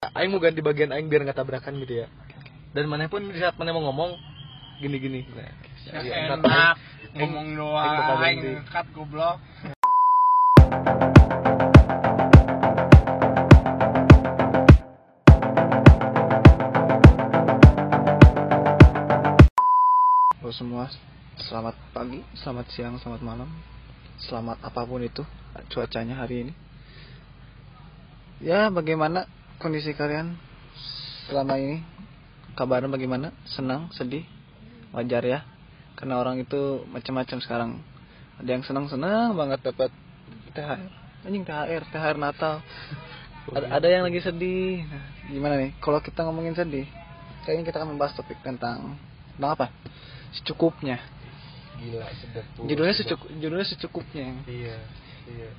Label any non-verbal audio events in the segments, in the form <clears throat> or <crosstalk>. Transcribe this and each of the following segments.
aing mau ganti bagian aing biar nggak tabrakan gitu ya. Dan mana pun di saat mana mau ngomong gini gini nah, Ya, enak aing- ngomong aing doang ganti. ngekat goblok. Halo semua, selamat pagi, selamat siang, selamat malam, selamat apa pun itu cuacanya hari ini. Ya, bagaimana kondisi kalian selama ini? Kabarnya bagaimana? Senang, sedih, wajar ya. Karena orang itu macam-macam sekarang. Ada yang senang-senang banget dapat THR, anjing THR, THR Natal. Ada, ada yang lagi sedih. Nah, gimana nih? Kalau kita ngomongin sedih, kayaknya kita akan membahas topik tentang tentang apa? Secukupnya. gila. Judulnya secukup, judulnya secukupnya. iya iya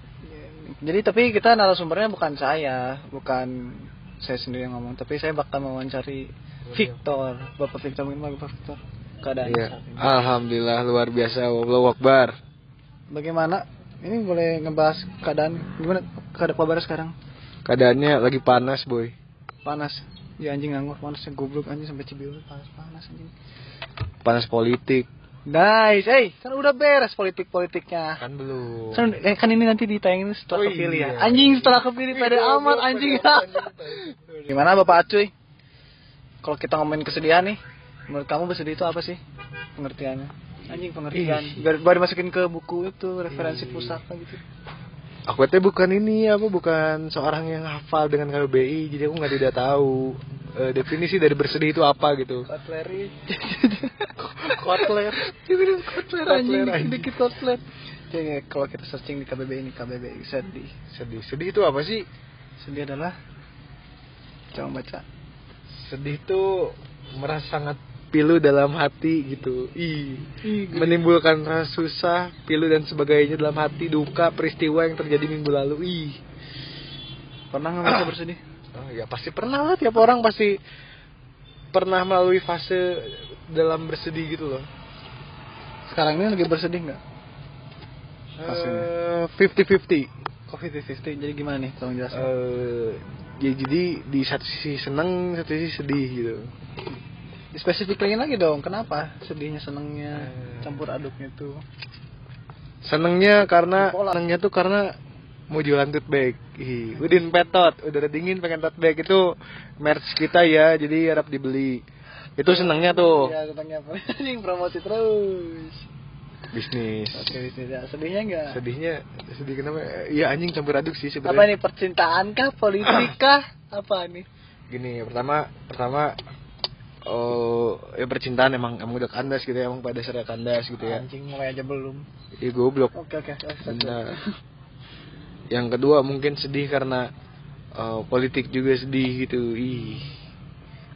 Jadi tapi kita narasumbernya bukan saya, bukan saya sendiri yang ngomong, tapi saya bakal mewawancari Victor, Bapak Victor mungkin Bapak Victor. Keadaan iya alhamdulillah luar biasa Allahu Akbar Bagaimana? Ini boleh ngebahas keadaan gimana keadaan kabarnya sekarang? keadaannya lagi panas boy Panas. Ya anjing nganggur panasnya goblok anjing sampai Cibiru panas panas anjing. panas politik Nice, eh kan udah beres politik-politiknya. kan belum Kan, eh, kan ini nanti ditayangin setelah Oh, kepilih ya. iya. Anjing setelah kepilih pede amat anjing. Gimana Bapak Acuy? Kalau kita ngomongin kesedihan nih, menurut kamu bersedih itu apa sih? Pengertiannya. Anjing pengertian. Ih. Biar, biar dimasukin ke buku itu referensi Ih. pusaka gitu. aku teh bukan ini apa bukan seorang yang hafal dengan KBBI jadi aku nggak tidak tahu eh, definisi dari bersedih itu apa gitu. <laughs> Kotler. Dibilang kotler anjing, dikit kotler. Jadi kalau kita searching di KBBI ini KBBI sedih. sedih sedih itu apa sih Sedih adalah coba baca. sedih itu merasa sangat pilu dalam hati gitu ih menimbulkan rasa susah pilu dan sebagainya dalam hati duka peristiwa yang terjadi minggu lalu ih Pernah nggak merasa bersedih? oh, ya pasti pernah lah tiap orang pasti pernah melalui fase dalam bersedih gitu loh Sekarang ini lagi bersedih nggak? Fifty fifty Kok 50-50? Jadi gimana nih? Tolong jelasin. Eh, ya jadi di satu sisi seneng satu sisi sedih gitu Spesifikin lagi dong, kenapa sedihnya senengnya Eh. campur aduknya tuh? senengnya karena Pola. senengnya tuh karena mau jualan tote bag Ih, Udin Petot udah dingin pengen tote bag itu merch kita ya jadi harap dibeli itu senengnya tuh Ya, senengnya apa? <laughs> Anjing promosi terus. bisnis Oke, bisnis ya. Sedihnya enggak? sedihnya sedih kenapa iya anjing campur aduk sih Apa sebenarnya nih percintaan kah, politik kah? Apa nih? gini pertama pertama oh ya percintaan emang emang udah kandas gitu ya emang pada dasarnya kandas gitu ya Anjing mulai aja belum. iya goblok Oke, oke. oke. Nah, yang kedua mungkin sedih karena eh, politik juga sedih gitu. Ih.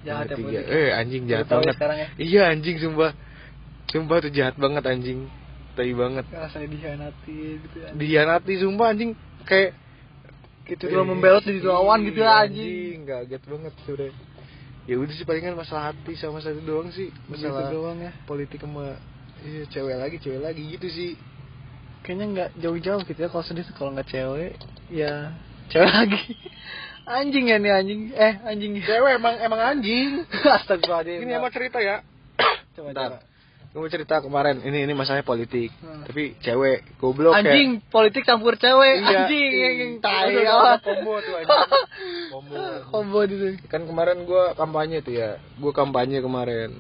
Jahat ya politik. Eh anjing jahat ya banget. sekarang ya. Iya anjing sumpah. Sumpah tuh jahat banget anjing. Tai banget. Rasanya dikhianati gitu ya. Dihianati sumpah anjing kayak Gitu doang membelot di lawan gitu Iya, anjing. Kaget banget sudah. Ya udah sih palingan masalah hati sama satu doang sih. Masalah Gitu doang ya. politik sama iya, cewek lagi, cewek lagi gitu sih. kayaknya nggak jauh-jauh gitu ya kalau sedih kalau nggak cewek ya cewek lagi <laughs> anjing ya nih anjing eh anjing Cewek emang emang anjing. <laughs> astagfirullahaladzim Ini emang cerita ya. <coughs> coba Bentar. coba Gue mau cerita kemarin, ini ini masalahnya politik. Hmm. Tapi cewek goblok anjing politik campur cewek Iya. anjing anjing tai combo tuh anjing. <laughs> Combo. combo gitu Kan kemarin gua kampanye tuh ya. Gua kampanye kemarin.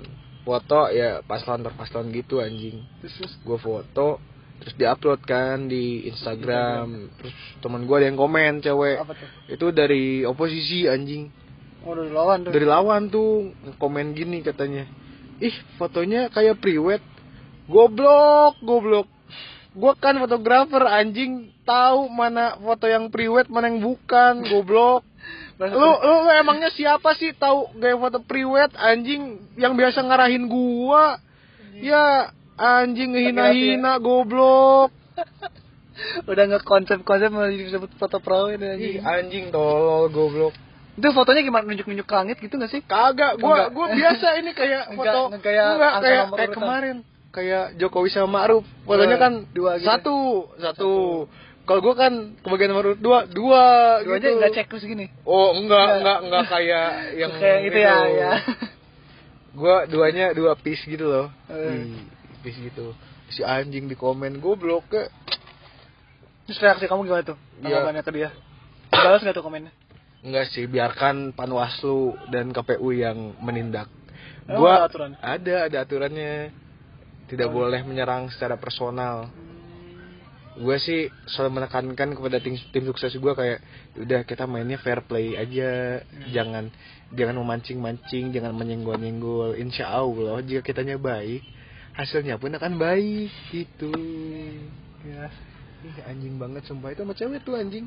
Foto ya paslon paslon gitu anjing. terus Gua foto terus diupload kan di Instagram. Terus teman gua ada yang komen cewek. Itu dari oposisi anjing. oh dari lawan tuh Dari lawan tuh komen gini katanya. Ih, fotonya kayak priwet. Goblok, goblok. Gua kan fotografer anjing, tahu mana foto yang priwet, mana yang bukan, goblok. <laughs> Lu, lu, lu emangnya siapa sih tahu gaya foto priwet anjing yang biasa ngarahin gua? Ya, anjing ngehina-hina goblok. <laughs> udah nggak konsep konsep malah disebut foto perawan ya, Ih, anjing anjing tolol goblok. itu fotonya gimana nunjuk nunjuk ke langit gitu nggak sih Kagak, gua Enggak. gua biasa ini kayak <laughs> foto enggak kayak enggak kayak, kayak kemarin kayak Jokowi sama Ma'ruf. Fotonya kan Dua gitu. satu, satu kalau gue kan kebagian nomor dua dua Dua aja gitu nggak cek terus gini. oh enggak Nggak. enggak enggak kayak <laughs> yang kayak gitu ya, ya. gue duanya dua piece gitu loh Eh. Piece gitu si anjing di komen goblok ke Terus reaksi kamu gimana tuh? Iya. Tanggapannya ke dia. Balas nggak tuh komennya? enggak sih biarkan Panwaslu dan KPU yang menindak Emang gua ada aturan? ada ada aturannya tidak Oh. boleh menyerang secara personal gue sih selalu menekankan kepada tim tim sukses gue kayak udah kita mainnya fair play aja jangan jangan memancing mancing jangan menyenggol nyenggol insya allah jika kitanya baik hasilnya pun akan baik gitu ya Ih, anjing banget sumpah itu sama cewek tuh anjing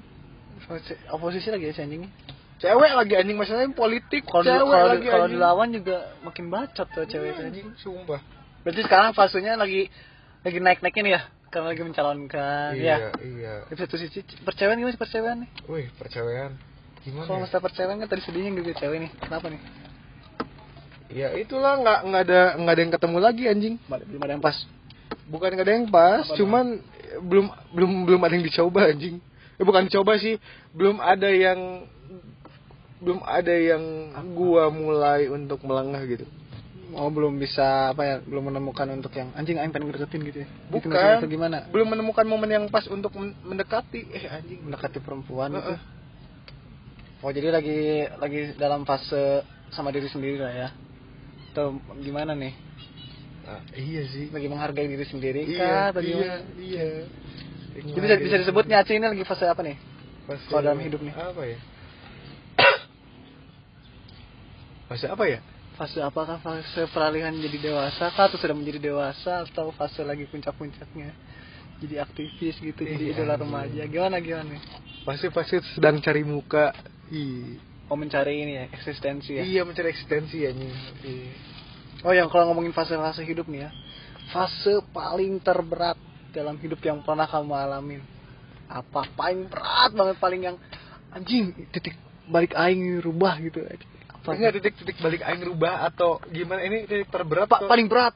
Oposisi lagi ya si anjingnya. cewek lagi anjing masalahnya politik Kalau di- cewek kalau lagi kalau dilawan juga makin bacot tuh cewek itu. anjing sumpah Berarti sekarang fasenya lagi lagi naik-naik ini ya? Karena lagi mencalonkan iya ya. iya Di satu sisi percewaan gimana sih percewaan nih? wih percewean gimana Kalau ya? masalah percewaan kan tadi sedihnya gitu cewek nih. Kenapa nih? Ya itulah nggak nggak ada nggak ada yang ketemu lagi anjing. Belum ada yang pas. Bukan nggak ada yang pas, Apa cuman belum belum belum ada yang dicoba anjing. Eh bukan dicoba sih, belum ada yang belum ada yang gua mulai untuk melangkah gitu. Oh belum bisa apa ya belum menemukan untuk yang anjing aing pengen deketin gitu ya. Gitu Bukan. maksudnya atau gimana? Belum menemukan momen yang pas untuk men- mendekati. Eh anjing. Mendekati perempuan gitu. Heeh. Oh jadi lagi lagi dalam fase sama diri sendiri lah ya. Atau gimana nih? Ah, iya sih. Lagi menghargai diri sendiri Iya, kah? Atau iya, gimana? iya. Jadi bisa, bisa disebutnya Aceh ini lagi fase apa nih? Fase- kalau dalam hidup nih. Apa ya? Fase apa ya? Fase apakah fase peralihan jadi dewasa kah atau sudah menjadi dewasa atau fase lagi puncak-puncaknya? Jadi aktivis gitu, jadi Iya, idola remaja. Gimana gimana nih? Fase-fase sedang cari muka. Ih. Oh mencari ini ya, eksistensi ya. Iya mencari eksistensi ya nih. Oh yang kalau ngomongin fase-fase hidup nih ya, fase paling terberat dalam hidup yang pernah kamu alamin. Apa paling berat banget paling yang anjing titik balik aing rubah gitu. Apa? Enggak titik-titik balik aing rubah atau gimana ini titik terberat Pa- atau- paling berat,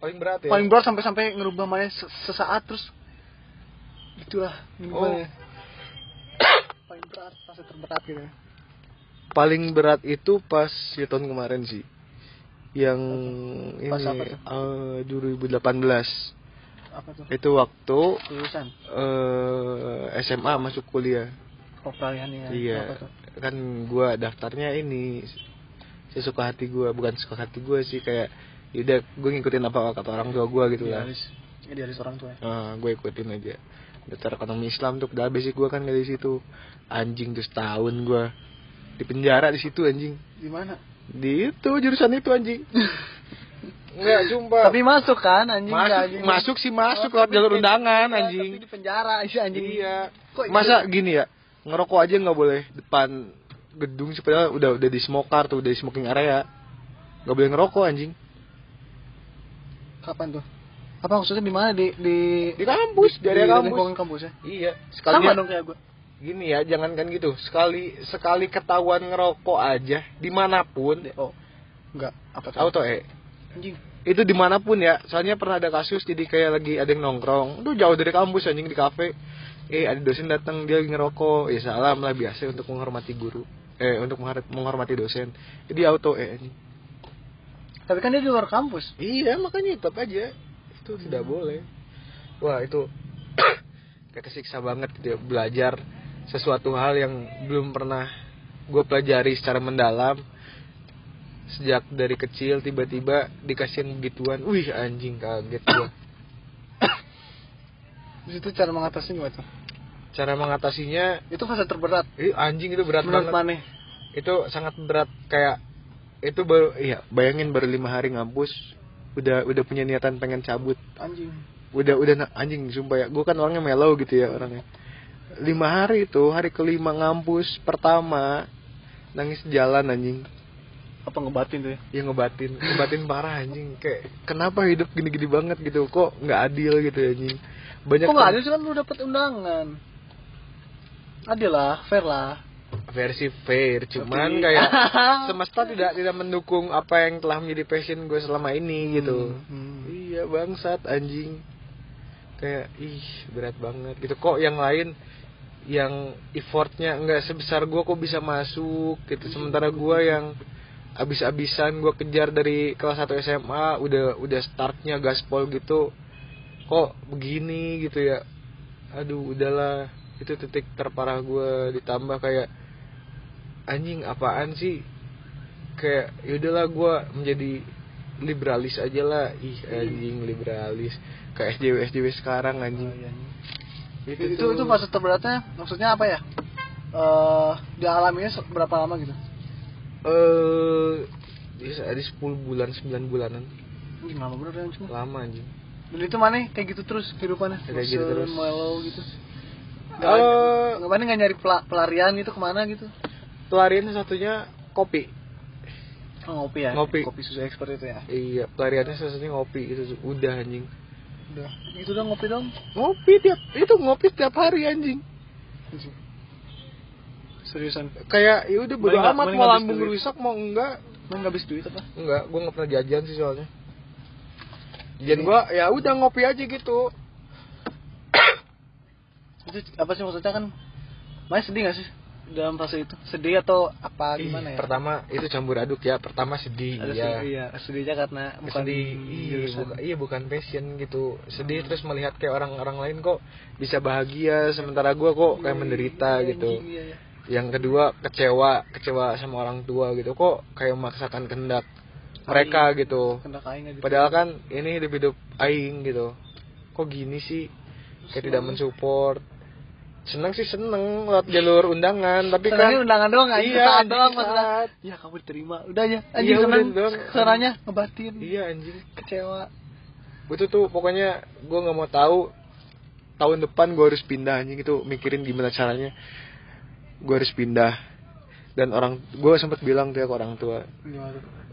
paling berat ya. paling berat sampai sampai ngerubah mana se- sesaat terus itulah Oh. gimana ya. <coughs> paling berat fase terberat gitu. Paling berat itu pas ya tahun kemarin sih. Yang Pas ini apa tuh? eh, 2018. Apa tuh? Itu waktu Lulusan. eh SMA masuk kuliah. Oh peralihannya. Apa Iya. tuh? Kan gua daftarnya ini sesuka hati gua, bukan suka hati gua sih kayak yaudah gue ngikutin apa kata orang tua gua gitu lah. Idealis. Orang tua. ya. Ah, gue ikutin aja. Daftar ekonomi Islam tuh udah basic gue kan di situ. Anjing terus tahun gue di penjara di situ anjing. Di mana? Di itu jurusan itu anjing. <laughs> Enggak sumpah. Tapi masuk kan anjing masuk, anjing. masuk sih masuk Oh, lewat jalur di- undangan iya, anjing. Tapi di penjara sih <laughs> anjing. Iya. Kok Masa gini ya? Ngerokok aja nggak boleh depan gedung sih padahal udah udah di smoke car tuh, udah di smoking area. Nggak boleh ngerokok anjing. Kapan tuh? Apa maksudnya di mana di di Di kampus, di area kampus. lingkungan kampus ya? Iya, Sama sekalinya dong kayak gue. Gini ya jangankan gitu. Sekali sekali ketahuan ngerokok aja di mana pun. Oh. Enggak, apa tuh? auto eh. Anjing. itu di mana pun ya. Soalnya pernah ada kasus jadi kayak lagi ada yang nongkrong. Itu jauh dari kampus anjing di kafe. Eh ada dosen datang dia lagi ngerokok. Ya salam lah biasa untuk menghormati guru. Eh untuk menghor- menghormati dosen. Jadi auto eh anjing. Tapi kan dia di luar kampus. iya makanya tetap aja. Itu tidak boleh. Wah itu <clears throat> kayak kesiksa banget gitu ya belajar sesuatu hal yang belum pernah gue pelajari secara mendalam sejak dari kecil tiba-tiba dikasihin begituan wih anjing kaget gue Di situ cara mengatasinya gimana tuh? cara mengatasinya Itu fase terberat. ih, anjing itu berat Menurut banget Maneh. itu sangat berat kayak itu baru iya bayangin baru lima hari ngampus udah udah punya niatan pengen cabut Anjing. udah udah anjing sumpah ya gue kan orangnya mellow gitu ya orangnya lima hari itu hari kelima ngampus pertama nangis jalan anjing. Apa ngebatin tuh ya? ya ngebatin. Ngebatin parah anjing. Kayak kenapa hidup gini-gini banget gitu? Kok nggak adil gitu ya anjing? Banyak Kok nggak adil sih? Kan lu dapet undangan? Adil lah, fair lah. versi fair. Cuman Tapi- kayak <laughs> semesta tidak tidak mendukung apa yang telah menjadi passion gue selama ini gitu. Hmm. iya bangsat anjing kayak ih berat banget gitu. Kok yang lain yang effortnya nggak sebesar gue kok bisa masuk gitu. Sementara gue yang abis-abisan gue kejar dari kelas 1 SMA udah udah startnya gaspol gitu kok begini gitu ya. Aduh udahlah. Itu titik terparah gue ditambah kayak anjing apaan sih? Kayak yaudahlah gue menjadi liberalis aja lah. Ih anjing liberalis kayak SJW SJW sekarang anjing. Itu itu, itu fase terberatnya maksudnya apa ya? Eh dialaminya berapa lama gitu? Eh bisa ada 10 bulan 9 bulanan. Anjing, lama bener ya anjing. lama anjing. Dan itu mana kayak gitu terus kehidupannya? Kayak gitu terus. mellow gitu. Eh, nggak mana nggak nyari pela- pelarian gitu ke mana gitu? pelarian satunya kopi. Oh, ngopi ya? Ngopi. kopi susu ekspor itu ya? Iya pelariannya satunya ngopi itu udah anjing udah. Itu dong ngopi dong? Ngopi tiap itu ngopi tiap hari anjing. Seriusan. Kayak ya udah bodo amat mau lambung rusak mau enggak. Emang nggak habis duit apa? Enggak gue nggak pernah jajan sih soalnya. Jajan gua ya udah ngopi aja gitu. Itu apa sih maksudnya kan? Mas sedih gak sih dalam fase itu? Sedih atau apa gimana ya? pertama itu campur aduk ya pertama sedih ada ya sedih, iya. Sedihnya karena bukan sedih iya, buka- iya bukan passion gitu. Sedih terus melihat kayak orang-orang lain kok bisa bahagia sementara gua kok kayak menderita Iya, gitu. iya, iya. yang kedua kecewa kecewa sama orang tua gitu. Kok kayak memaksakan kehendak mereka gitu. Kendak aing gitu. padahal kan ini hidup hidup aing gitu. Kok gini sih? Kayak tidak mensupport seneng sih seneng lewat jalur undangan tapi Senangnya kan undangan doang anjing Iya, saat doang masalah ya kamu diterima. Udah aja anjing Iya, seneng. ke sananya ngebatin. Iya anjing. Kecewa. Itu tuh pokoknya gue nggak mau tahu tahun depan gue harus pindah anjing. Itu mikirin gimana caranya gue harus pindah. Dan orang gue sempat bilang tuh ya ke orang tua.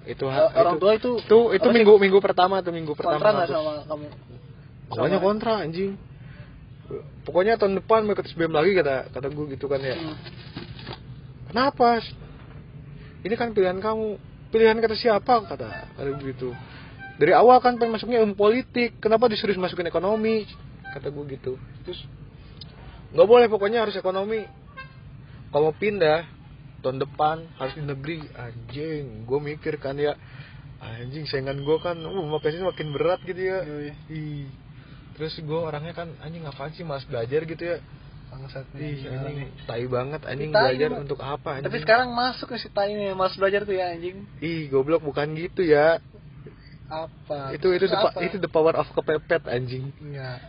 Itu ha- orang itu, tua itu itu itu apa sih? minggu minggu pertama tuh minggu pertama kontra sama kamu? Pokoknya sama- kontra anjing pokoknya tahun depan mau ikut SBM lagi kata kata gue gitu kan ya. Hmm. kenapa? Ini kan pilihan kamu. Pilihan kata siapa? Kata kata begitu dari awal kan pengen masuknya ilmu politik. Kenapa disuruh masukin ekonomi? Kata gue gitu. Terus nggak boleh pokoknya harus ekonomi. Kalau mau pindah tahun depan harus di negeri. Anjing gue mikir kan ya. Anjing saingan gue kan uh makanya makin berat gitu ya. Terus gue orangnya kan anjing apaan sih mas belajar gitu ya? Bangsat Ih, nih. anjing tai banget anjing Tai, belajar Mak. untuk apa anjing? tapi sekarang masuk ke si tai nih mas belajar tuh ya anjing. Ih goblok bukan gitu ya. Apa? Itu itu the, pa- apa? itu the power of kepepet anjing. Iya.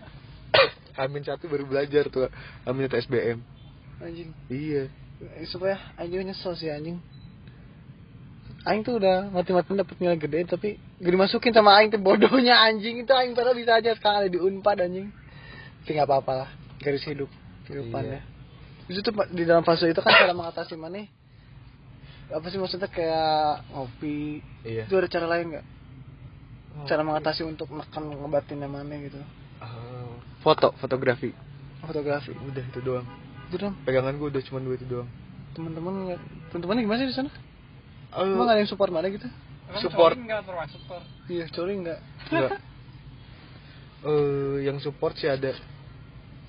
Amin satu baru belajar tuh Amin satu SBM anjing. Iya. Eh, supaya anjing nyesel sih anjing Aing tuh udah mati-matian dapet nilai gede tapi gak dimasukin sama Aing tuh bodohnya anjing. Itu Aing padahal bisa aja sekarang di unpad anjing. Tapi nggak apa-apa lah garis hidup kehidupan Iya. ya. Itu tuh di dalam fase itu kan cara mengatasi mana? Apa sih maksudnya kayak ngopi? Iya. Itu ada cara lain nggak Oh, cara mengatasi untuk menekan ngebatinnya mana gitu. Oh. foto fotografi. Fotografi. Udah itu doang. Itu dong pegangan gue udah cuma dua itu doang. Teman-teman teman-teman gimana sih di sana Oh, emang gak ada yang support mana gitu support. Enggak termasuk support. Iya curi nggak. Enggak eh yang support sih ada.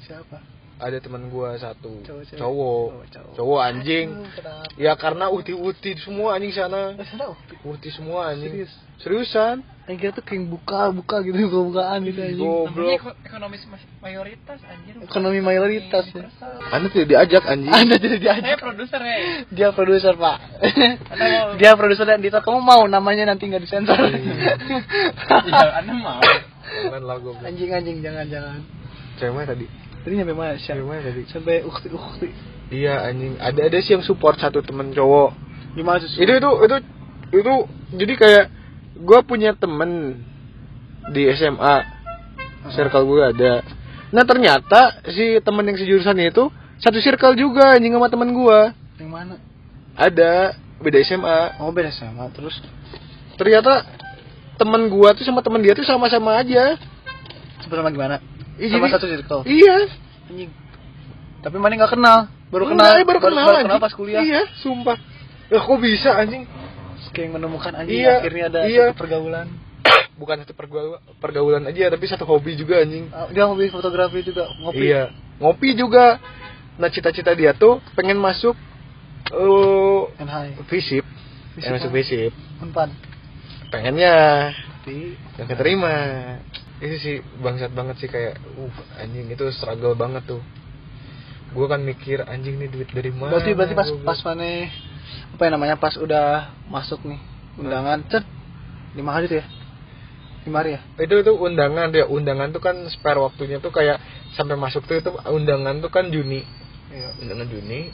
Siapa ada teman gua satu Cowok, cowok Oh, cowok. cowok anjing Aduh, kenapa? ya karena uti-uti semua anjing sana Eh, uti semua anjing Serius? seriusan kira tuh kayak buka-buka gitu, buka-bukaan gitu anjing. Goblok. namanya eko- ekonomis mas- mayoritas anjir Ekonomi mayoritas ya. anda tidak diajak anjing Anda jadi saya diajak. produser hei Dia produser, Pak. Anda mau- <laughs> Dia produser dan Dita kamu mau namanya nanti nggak disensor. ya <laughs> anda mau jangan lah gue anjing anjing jangan jangan. cewek tadi Tadi nyampe mana? Siapa? mana tadi Sampai ukti ukti. iya anjing ada ada sih yang support satu temen cowok Gimana sih? itu itu itu itu jadi kayak gue punya temen di SMA circle gue ada nah ternyata si temen yang sejurusan itu satu circle juga anjing sama temen gue Yang mana? ada beda SMA Oh beda sama. Terus ternyata temen gue tuh sama temen dia tuh sama-sama aja sama gimana? Ih, sama jadi- satu circle. iya Anjing. Tapi mana nggak kenal? Baru kenal. Enggak, baru, kenal baru kenal pas kuliah. iya sumpah ya kok bisa anjing kayak menemukan anjing Iya, akhirnya ada iya. satu pergaulan. bukan satu pergaulan, pergaulan aja tapi satu hobi juga anjing Ah, dia hobi fotografi juga ngopi iya ngopi juga nah cita-cita dia tuh pengen masuk high visip Visip pengen masuk visip unpan pengennya tapi yang keterima itu sih bangsat banget sih kayak uh anjing itu struggle banget tuh. Gue kan mikir anjing nih duit dari mana berarti berarti pas Gua- pas mana apa yang namanya pas udah masuk nih undangan cet lima hari tuh ya? Lima hari ya? Itu itu undangan dia undangan tuh kan spare waktunya tuh kayak sampai masuk tuh itu undangan tuh kan Juni. Iya. Undangan Juni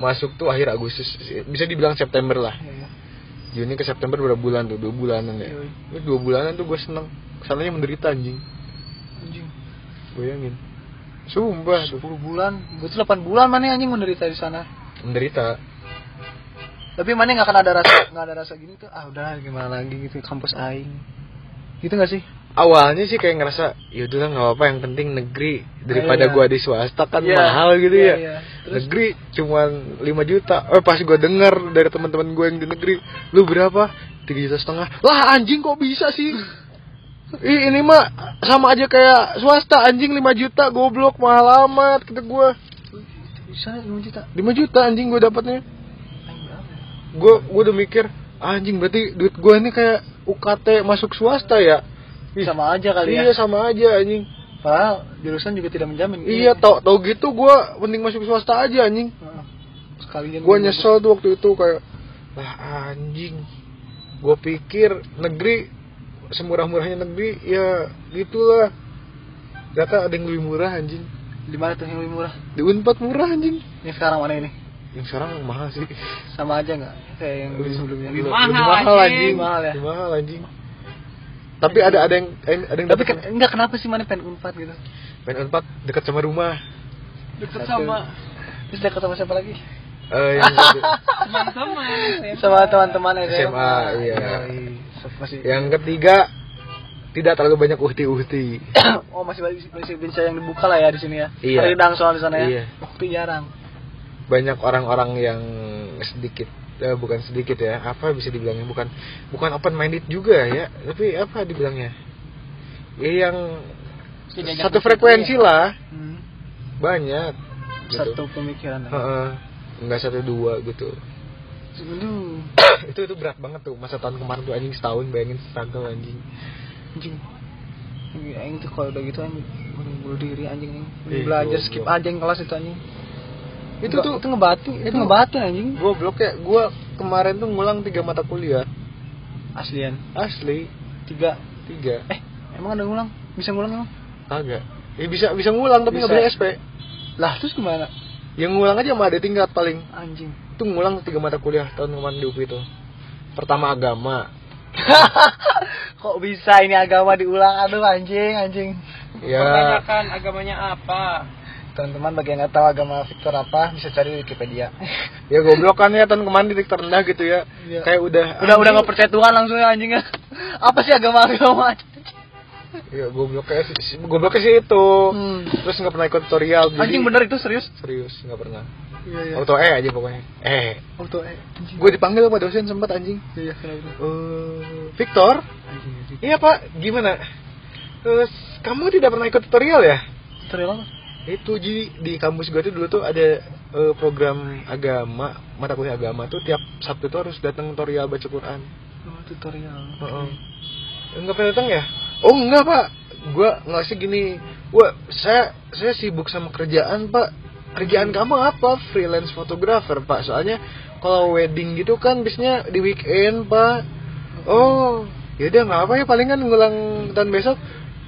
masuk tuh akhir Agustus bisa dibilang September lah. Iya. Juni ke September berapa bulan tuh? Dua bulanan ya? Iya. Dua bulanan tuh gue seneng ke sananya menderita anjing. Anjing. Bayangin. Sumpah tuh. 10 bulan. Berarti 8 bulan mana anjing menderita di sana? Menderita. Tapi mana nggak akan ada rasa nggak ada rasa gini tuh ah udah gimana lagi gitu kampus aing. Gitu nggak sih? Awalnya sih kayak ngerasa ya udahlah nggak apa-apa yang penting negeri. Daripada Iya. gua di swasta kan Iya. mahal gitu Iya, ya. iya. Terus? negeri cuman 5 juta. Eh pas gua denger dari teman-teman gue yang di negeri lu berapa? Tiga juta setengah. Lah anjing kok bisa sih <laughs> Ih, ini mah sama aja kayak swasta anjing 5 juta goblok mahal amat kata gua bisa 5 juta 5 juta anjing gua dapatnya ya? gua gua udah mikir anjing berarti duit gua ini kayak UKT masuk swasta ya Ih, sama aja kali iya ya sama aja anjing padahal jurusan juga tidak menjamin Iya, tau tau gitu gua mending masuk swasta aja anjing. Heeh. sekalian Gua nyesel tuh waktu itu kayak lah anjing. Gua pikir negeri semurah-murahnya negeri ya gitulah. Ternyata ada yang lebih murah anjing. di mana tuh yang lebih murah Di Unpad murah anjing. yang sekarang mana ini Yang sekarang mahal sih. sama aja nggak kayak yang dulu sebelumnya Lebih Lebih mahal, mahal anjing. anjing. Mahal ya? Lebih mahal anjing. Tapi ada ada yang ada yang tapi kan enggak kenapa sih mana pengen unpad gitu pengen Unpad dekat sama rumah. Deket Satu. sama terus dekat sama siapa lagi Eh yang <laughs> teman-teman. sama teman-teman SMA, iya. Masih yang ketiga tidak terlalu banyak uhti-uhti. <coughs> oh masih masih masih bisa yang dibuka lah ya di sini ya Iya. hidang soal di sana ya Iya. waktu jarang banyak orang-orang yang sedikit eh, bukan sedikit ya apa bisa dibilangnya bukan bukan open minded juga ya tapi apa dibilangnya ya yang Tidak ajak satu frekuensi ya. lah hmm. banyak gitu. satu pemikiran ya. Heeh. nggak satu dua gitu Aduh, itu itu berat banget tuh masa tahun kemarin tuh anjing setahun bayangin struggle anjing. Anjing. Anjing, Aing tuh kalau udah gitu anjing bunuh diri anjing anjing. Ih, belajar skip aja yang kelas itu anjing. Itu Nggak- tuh itu ngebatin itu, itu- ngebatin anjing. gue blok ya. Gue kemarin tuh ngulang tiga mata kuliah. Aslian. Asli. Tiga. Tiga. Eh emang ada ngulang? Bisa ngulang emang? Kagak. Ya bisa bisa ngulang tapi nggak boleh SP lah terus gimana? Yang ngulang aja mah ada tingkat paling. Anjing itu ngulang tiga mata kuliah tahun kemarin di UPI itu. Pertama agama. <laughs> Kok bisa ini agama diulang? Aduh anjing anjing. Ya. Pertanyakan agamanya apa? teman-teman bagi yang nggak tahu agama Victor apa bisa cari di Wikipedia. Ya goblok kan ya tahun kemarin titik terendah gitu ya. Iya. kayak udah udah udah nggak percaya Tuhan langsung ya anjingnya <laughs> apa sih agama agama ya gobloknya sih. Gobloknya sih itu. Hmm. terus nggak pernah ikut tutorial jadi- anjing bener itu serius? Serius nggak pernah. Iya iya. Auto E aja pokoknya. Eh auto eh anjing. Gue dipanggil sama dosen sempat anjing. Iya kenapa? Eh, Victor? Anjing anjing. Iya pak. Gimana? Terus kamu tidak pernah ikut tutorial ya? Tutorial apa? Itu jadi di kampus gue tuh dulu tuh ada eh, program agama mata kuliah agama tuh tiap sabtu tuh harus datang tutorial baca Quran. Oh, tutorial. Heeh. Enggak pernah datang ya? Oh enggak pak, gua nggak sih gini. Wah saya saya sibuk sama kerjaan pak. Kerjaan kamu apa? Freelance fotografer pak. Soalnya kalau wedding gitu kan biasanya di weekend pak. Oh yaudah nggak apa ya palingan ngulang tahun besok.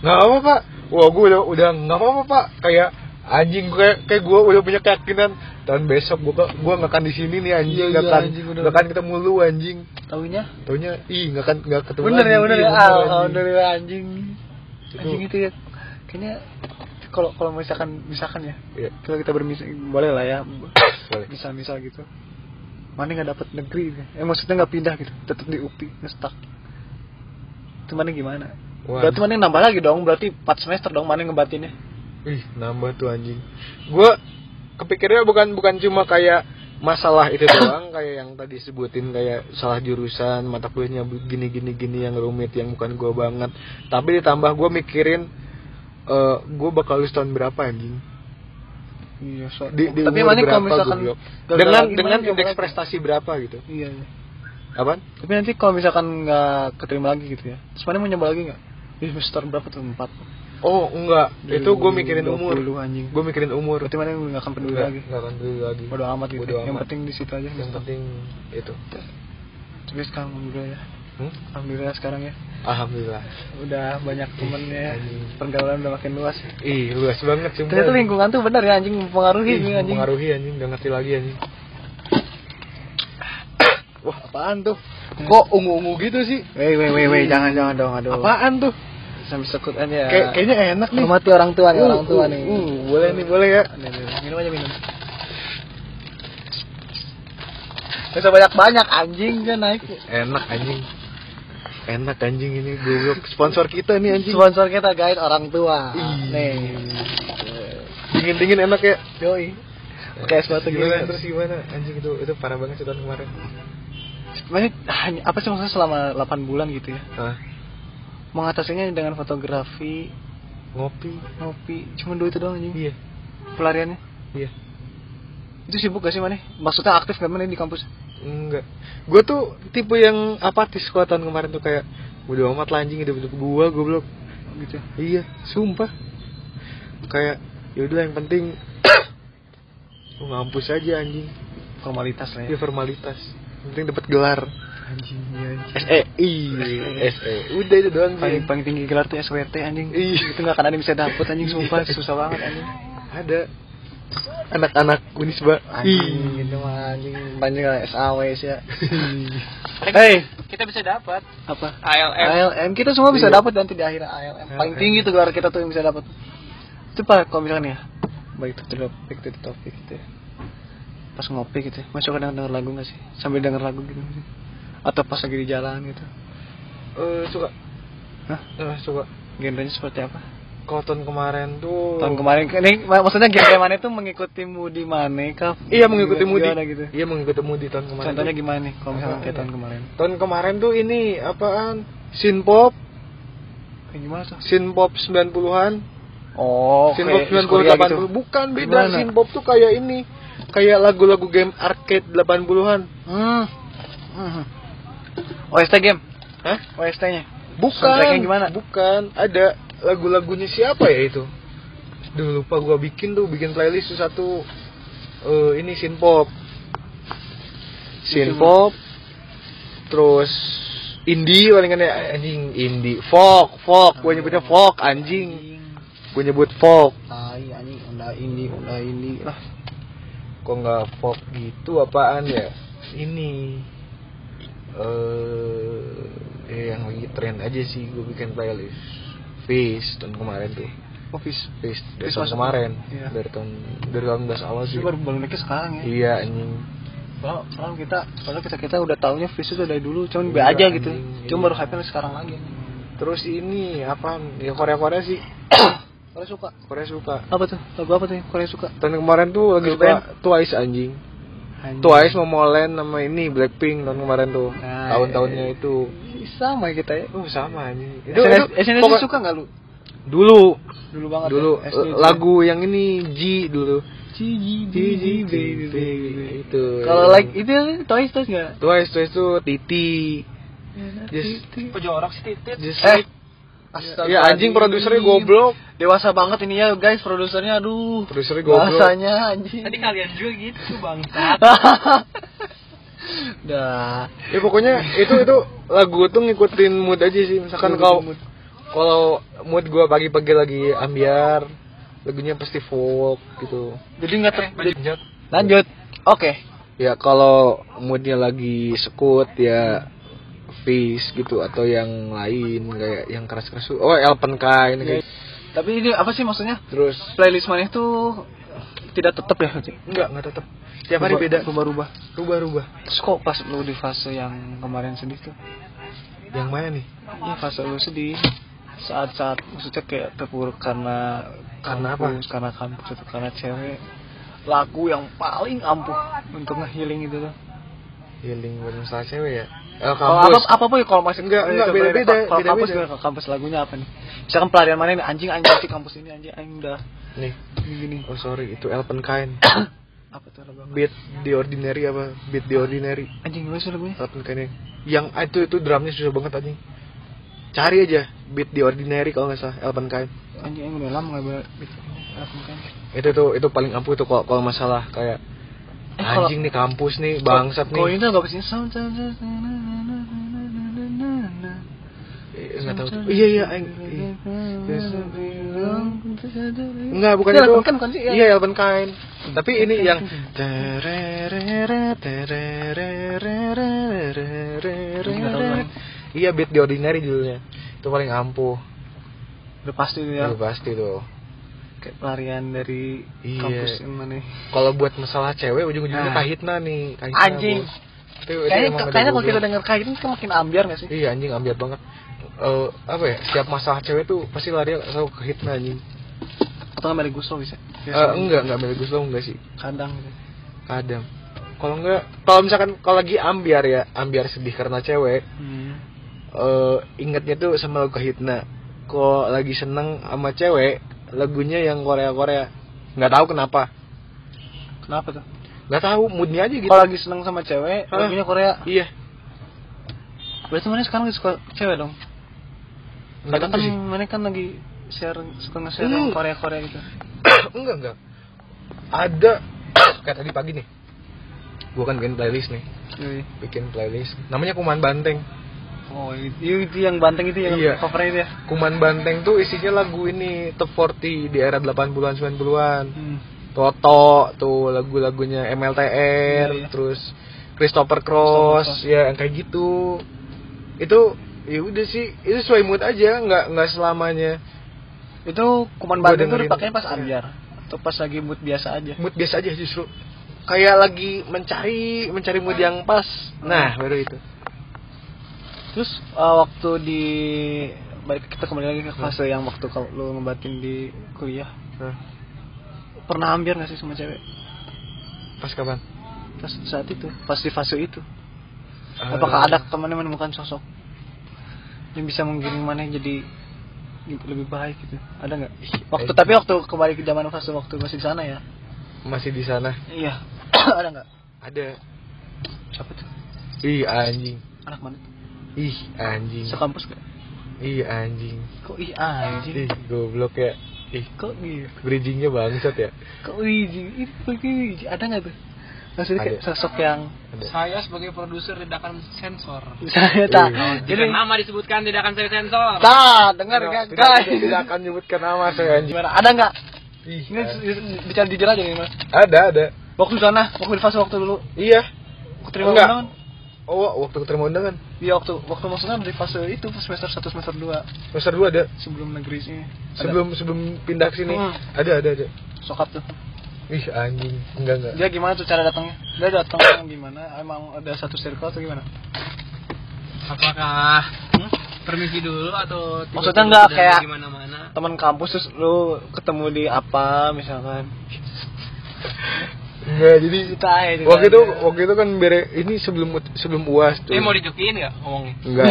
Nggak apa pak. Wah gue udah udah nggak apa apa pak. Kayak anjing gue kayak gue udah punya keyakinan tahun besok gue gue nggak akan di sini nih anjing Iya, nggak iya, akan nggak akan ketemu lu anjing. Taunya? Taunya ih nggak akan nggak ketemu bener ya bener Iya, ya. anjing. alhamdulillah anjing. Itu- anjing itu ya. Kayaknya kalau kalau misalkan misalkan ya Iya. kalau kita bermisal boleh lah ya Boleh. misal misal gitu. Mana nggak dapat negeri gitu. eh maksudnya nggak pindah gitu tetap di UPI ngestak itu mana gimana? Wah. berarti mana nambah lagi dong? Berarti 4 semester dong mana ngebatinnya? Ih, nambah tuh anjing. Gua kepikirnya bukan bukan cuma kayak masalah itu doang <coughs> kayak yang tadi sebutin kayak salah jurusan mata kuliahnya gini gini gini yang rumit yang bukan gue banget tapi ditambah gue mikirin eh gue bakal lulus tahun berapa anjing Iya, so, di, di tapi mana kalau misalkan gagal dengan dengan indeks prestasi berapa gitu Iya, iya. apaan Tapi nanti kalau misalkan nggak keterima lagi gitu ya, terus mana mau nyoba lagi nggak? Di semester berapa tuh? Empat. Oh enggak itu gue mikirin umur 20 anjing. gue mikirin umur Berarti mana nggak akan peduli lagi. enggak akan peduli lagi Bodo amat gitu. Bodo Yang amat. penting di situ aja. yang penting itu Tapi sekarang alhamdulillah ya. Hmm? Alhamdulillah sekarang ya. alhamdulillah Udah banyak temennya. Pergaulan udah makin luas. ih luas banget sumpah Ternyata lingkungan tuh benar ya anjing mempengaruhi Ih, anjing. mempengaruhi anjing udah ngerti lagi anjing <coughs> wah apaan tuh kok ungu-ungu gitu sih Wei wei wei wei jangan jangan dong aduh. apaan tuh Sambil sekut aja. Kayak kayaknya enak nih Hormati orang tua nih, Uh, orang tua uh, nih. uh, boleh nih boleh ya Nih, nih, nih. Minum aja minum. Usah banyak-banyak anjing kan naik. enak anjing enak anjing ini goblok sponsor kita nih anjing Sponsor kita guys orang tua. Ih. Nih. dingin dingin enak ya Yoi. Pakai es batu gimana gitu. terus gimana anjing itu itu parah banget sih tahun kemarin Sebenarnya hanya apa sih maksudnya selama 8 bulan gitu ya? Hah? Mengatasinya dengan fotografi, ngopi ngopi, cuma dua itu doang anjing. iya Pelariannya. iya Itu sibuk gak sih mana? Maksudnya aktif gak mana di kampus? enggak gue tuh tipe yang apatis kalau tahun kemarin tuh kayak udah amat lah anjing hidup hidup gue goblok Gitu. iya sumpah kayak yaudah yang penting <coughs> ngampus aja anjing Formalitas lah ya ya. formalitas yang penting dapat gelar Anjing, iya anjing. SEI SE udah itu doang sih Paling paling tinggi gelar tuh SWT anjing. Iya. Itu gak akan ada yang bisa dapet anjing sumpah susah banget anjing. ada anak-anak Unisba Anjing gitu mah anjing banyak lah SAW ya. Hei, Kita bisa dapat apa? ALM. ALM kita semua bisa Iya. dapat nanti di akhir ALM. Paling tinggi tuh gelar kita tuh yang bisa dapat. Itu pak kalau misalkan ya baik itu topik itu topik gitu ya. Pas ngopi gitu ya. Masuk kadang denger lagu gak sih? Sambil denger lagu gitu? Atau pas lagi di jalan gitu. Eh, suka Hah? Eh, suka Genrenya seperti apa? tahun kemarin tuh Tahun kemarin ini mak- maksudnya genre mana itu mengikuti Moody Mane kah? iya mengikuti Mudi gitu. iya mengikuti Mudi tahun kemarin Contohnya tuh. gimana nih kalau misalkan Apaan kayak ya? tahun kemarin? tahun kemarin tuh ini apaan synpop Kayak gimana tuh? synpop 90-an Oh, synpop kayak 90 Korea 80 gitu. bukan beda Gimana? synpop tuh kayak ini kayak lagu-lagu game arcade 80-an Hmm. hmm. OST game? Hah? OST-nya? Bukan. Gimana? Bukan. Ada lagu-lagunya siapa ya itu? Duh lupa gua bikin tuh, bikin playlist tuh satu eh ini synpop. Synpop. Terus indie paling kan ya anjing indie. Folk, folk. Gua nyebutnya folk anjing. Gua nyebut folk. Tai anjing, udah ini, udah ini lah. Kok nggak folk gitu apaan ya? Ini eh eh yang lagi tren aja sih gue bikin playlist. Face tahun kemarin tuh. Office. Face dari Face tahun kemarin. Iya. Dari tahun dari tahun belas awal sih. Itu baru baru naiknya sekarang ya. Iya anjing. Kalau kalau kita kalau kita kita udah taunya Fish itu dari dulu, cuman Iya, be aja gitu. Cuma iya. baru hype sekarang lagi. Terus ini apa? Ya Korea Korea sih. Korea suka. Korea suka. Apa tuh? Lagu apa tuh Korea suka? Tahun kemarin tuh lagi suka Twice anjing. Twice mau Molen sama ini Blackpink tahun kemarin tuh. Nah, Tahun-tahunnya iya. itu. sama kita ya. Oh sama anjing. SNS, SNSD pokok- suka nggak lu? Dulu Dulu banget. dulu ya, lagu yang ini G dulu. Gigi, Gigi baby baby itu. Kalau like itu Toys Toys nggak? Twice Twice tuh Titi. Just Kok jorok sih titit? just Eh, like- ya anjing produsernya goblok. Dewasa banget ini ya guys produsernya aduh. Produsernya goblok. Bahasanya anjing. Tadi kalian juga gitu bangsat. <laughs> Dah. Ya pokoknya itu itu lagu tuh ngikutin mood aja sih. Misalkan kalau mood. kalau mood gua pagi-pagi lagi ambiar, lagunya pasti folk gitu. Jadi nggak ter... Lanjut. Lanjut. Oke. Ya kalau moodnya lagi sekut ya Fish gitu atau yang lain kayak yang keras-keras. Oh, Elpen Kai ini kayak Tapi ini apa sih maksudnya? terus Playlist mana itu tidak tetap ya? enggak enggak tetap. Tiap hari Rubah- beda. Rubah-rubah. Rubah-rubah. Terus kok pas lu di fase yang kemarin sedih tuh? Yang mana nih? Ini fase lu sedih saat-saat maksudnya kayak terpuruk karena Karena apa? kampus, karena kampus atau karena cewek lagu yang paling ampuh untuk ngehealing itu tuh healing buat masalah cewek ya eh, kalau apa apa pun ya kalau masih Enggak, enggak, coba ya, beda-beda, kalau kampus beda-beda. gimana? kampus lagunya apa nih? Misalkan pelarian mana nih anjing anjing di kampus ini anjing anjing udah. Nih. Gini. Oh sorry itu Elpenkind <coughs> apa tuh lagu beat the ordinary apa? Beat the ordinary. Anjing gue sih lagunya? Elpenkind yang ah, itu itu drumnya susah banget anjing. Cari aja beat the ordinary kalau nggak salah Elpenkind anjing yang udah lama nggak apa kan itu tuh itu paling ampuh tuh kalau kalau masalah kayak Eh, kalau- anjing nih kampus nih bangsat kalau nih ini tuh nggak pasti sound sound sound Eh, nggak tahu tuh iya iya iya. Enggak, bukan Iya, itu. Kan sih, iya. Iya, Elven Kind. Tapi ini yang. Iya, Beat the Ordinary judulnya. Itu paling ampuh. udah pasti ya Itu pasti tuh. Kayak pelarian dari Iya. kampus yang mana nih. Kalau buat masalah cewek ujung-ujungnya Nah. kahitna nih, kahitna. Anjing. kayaknya kayaknya kalau kita denger gitu kan makin ambiar gak sih Iya, anjing ambiar banget. Eh, apa ya? Setiap masalah cewek tuh pasti lari selalu ke hitna anjing. atau nggak Melly Guslow bisa Eh, enggak, enggak Melly Guslow enggak sih. kadang gitu Kadang. Kalau enggak, kalau misalkan kalau lagi ambiar ya, ambiar sedih karena cewek, hmm. eh ingetnya tuh sama lagu Hitna. Kok lagi seneng sama cewek, lagunya yang Korea Korea. Nggak tahu kenapa. kenapa tuh Nggak tahu, moodnya aja gitu. kalau lagi seneng sama cewek Hah? lagunya Korea Iya. berarti mana sekarang lagi suka cewek dong Nggak tahu kan sih. mana kan lagi share suka nge-share Hmm. yang Korea Korea gitu <coughs> enggak enggak. Ada <coughs> kayak tadi pagi nih. Gua kan bikin playlist nih, Yoi. bikin playlist. Namanya Kuman Banteng. Oh itu, itu yang banteng itu yang Iya. covernya itu ya Kuman Banteng tuh isinya lagu ini top 40 di era 80-an 90-an. hmm. Toto tuh lagu-lagunya MLTR Iya, iya. terus Christopher Cross Christopher Cross. ya yang kayak gitu itu ya udah sih itu sesuai mood aja nggak nggak selamanya itu kuman Gua banteng tuh dipakainya pas Iya. ambiar atau pas lagi mood biasa aja mood biasa aja justru kayak lagi mencari mencari mood yang pas nah baru itu terus uh, waktu di balik kita kembali lagi ke fase yang waktu kalau lu ngebatin di kuliah. Nah, pernah ambiar gak sih sama cewek? Pas kapan? Pas saat itu pas di fase itu. Eh, apakah ada temannya menemukan sosok yang bisa menggiring mana jadi lebih baik gitu? Ada nggak? Waktu eh. tapi waktu kembali ke zaman fase waktu masih di sana ya? Masih di sana. Iya. <coughs> Ada nggak? Ada. Siapa tuh? Ih anjing. Anak mana ih anjing. Sekampus gak? Ih anjing. Kok ih anjing? Ih goblok ya. Ih kok gitu bridgingnya bangsat ya. Kok ih itu ada nggak tuh? Maksudnya kayak Ada. sosok yang Ada. Saya sebagai produser tidak akan sensor. <laughs> saya tak. Iya. Jika nama disebutkan tidak akan saya sensor. tak dengar kan tidak, guys. tidak, tidak akan menyebutkan nama saya anjing. gimana? Ada nggak? Ini bicara jujur aja nih mas. Ada ada. waktu sana waktu di fase waktu dulu. Iya. aku terima Enggak. Oh, waktu terima undangan. Iya waktu waktu maksudnya di fase itu semester 1 semester 2 Semester 2 ada. sebelum negeri sini. Ada. Sebelum sebelum pindah ke sini. Hmm. Ada ada ada. sokap tuh. Ih, anjing. Enggak enggak. Dia gimana tuh cara datangnya? Dia datang <coughs> gimana? Emang ada satu circle atau gimana? Apakah Hmm? permisi dulu atau tiba-tiba Maksudnya nggak sudah kayak- di mana-mana? Teman kampus terus lu ketemu di apa misalkan? <laughs> Enggak, jadi Cerita aja. waktu itu waktu itu kan bere ini sebelum sebelum UAS tuh. Eh mau dijokiin nggak ngomongnya? <laughs> Enggak.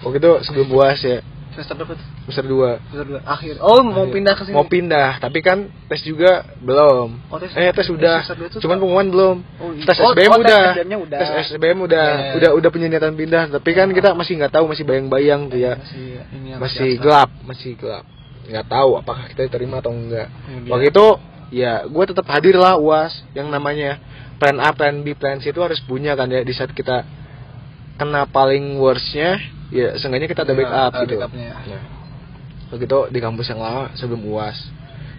Waktu itu sebelum UAS ya. semester berapa tuh? Semester 2. Semester 2 akhir. Oh, mau pindah ke sini. Mau pindah, tapi kan tes juga belum. Oh, tes- eh, tes tes udah. semester dua tuh Cuman pengumuman belum. Oh, iya. Tes Oh, SBM oh, tes udah. SBM-nya udah. Tes SBM udah. Iya, iya. Udah udah punya niatan pindah, tapi kan kita masih nggak tahu, masih bayang-bayang tuh ya. Masih ini gelap, masih gelap. Nggak tahu apakah kita diterima atau enggak. Waktu itu ya gue tetap hadir lah UAS yang namanya plan A, plan B, plan C itu harus punya kan ya di saat kita kena paling worstnya ya seenggaknya kita ada Iya, backup ada gitu. backupnya ya. Nah, waktu itu di kampus yang lama sebelum UAS